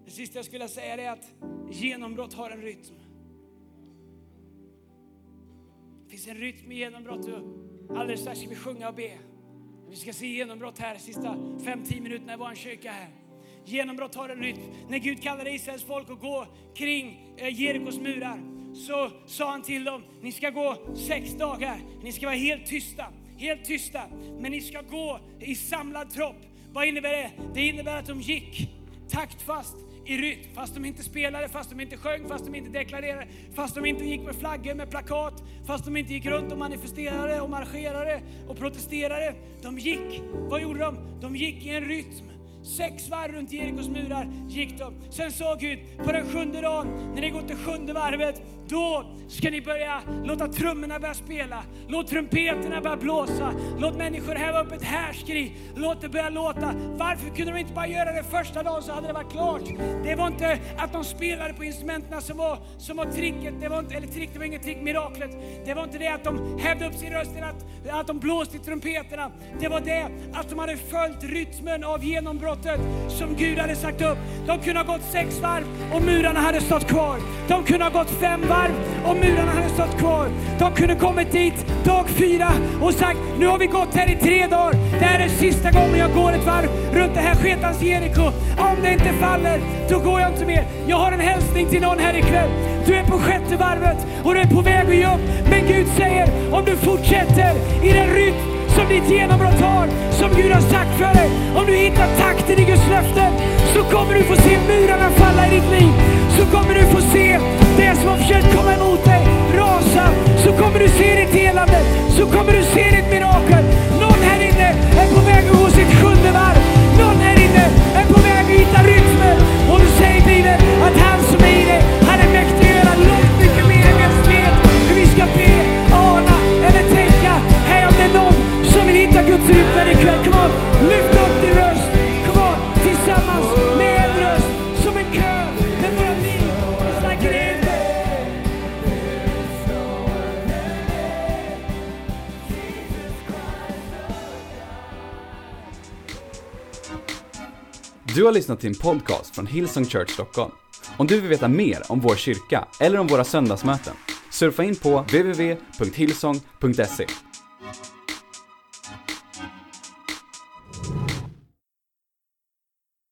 Det sista jag skulle säga är att genombrott har en rytm. Finns en rytm i genombrott. Alldeles strax ska vi sjunga och be. Vi ska se genombrott här sista 5-10 minuterna i vår kyrka här. Genombrott har en rytm. När Gud kallade Israels folk att gå kring eh, Jerikos murar så sa han till dem, ni ska gå sex dagar. Ni ska vara helt tysta, helt tysta. Men ni ska gå i samlad tropp. Vad innebär det? Det innebär att de gick taktfast i rytm, fast de inte spelade, fast de inte sjöng, fast de inte deklarerade, fast de inte gick med flaggor med plakat, fast de inte gick runt och manifesterade och marscherade och protesterade. De gick, vad gjorde de? De gick i en rytm Sex varv runt Jerikos murar gick de. Sen sa Gud, på den sjunde dagen, när ni går till sjunde varvet, då ska ni börja låta trummorna börja spela. Låt trumpeterna börja blåsa. Låt människor häva upp ett härskri. Låt det börja låta. Varför kunde de inte bara göra det första dagen så hade det varit klart? Det var inte att de spelade på instrumenten som var, som var tricket, det var inte, eller trick, det var inget trick, miraklet. Det var inte det att de hävde upp sin röst eller att, att de blåste i trumpeterna. Det var det att de hade följt rytmen av genombrott slottet som Gud hade sagt upp. De kunde ha gått sex varv och murarna hade stått kvar. De kunde ha gått fem varv och murarna hade stått kvar. De kunde kommit dit dag fyra och sagt, nu har vi gått här i tre dagar. Det här är sista gången jag går ett varv runt det här sketans Jeriko. Om det inte faller, då går jag inte mer. Jag har en hälsning till någon här ikväll. Du är på sjätte varvet och du är på väg att ge upp. Men Gud säger, om du fortsätter i den rytm som ditt genombrott har, som Gud har sagt för dig. Om du hittar takten i Guds löften så kommer du få se murarna falla i ditt liv. Så kommer du få se det som har försökt komma emot dig rasa. Så kommer du se ditt helande. Så kommer du se ditt mirakel. Någon här inne är på väg att gå sitt sjunde varv. Någon här inne är på väg att hitta rytmen. Och du säger Bibeln att han som Guds rytm ikväll. Kom on, lyft upp din röst. Kom on, tillsammans med en röst. Som en kör. Med våra liv. It's like an anthem. Du har lyssnat till en podcast från Hillsong Church Stockholm. Om du vill veta mer om vår kyrka eller om våra söndagsmöten, surfa in på www.hillsong.se.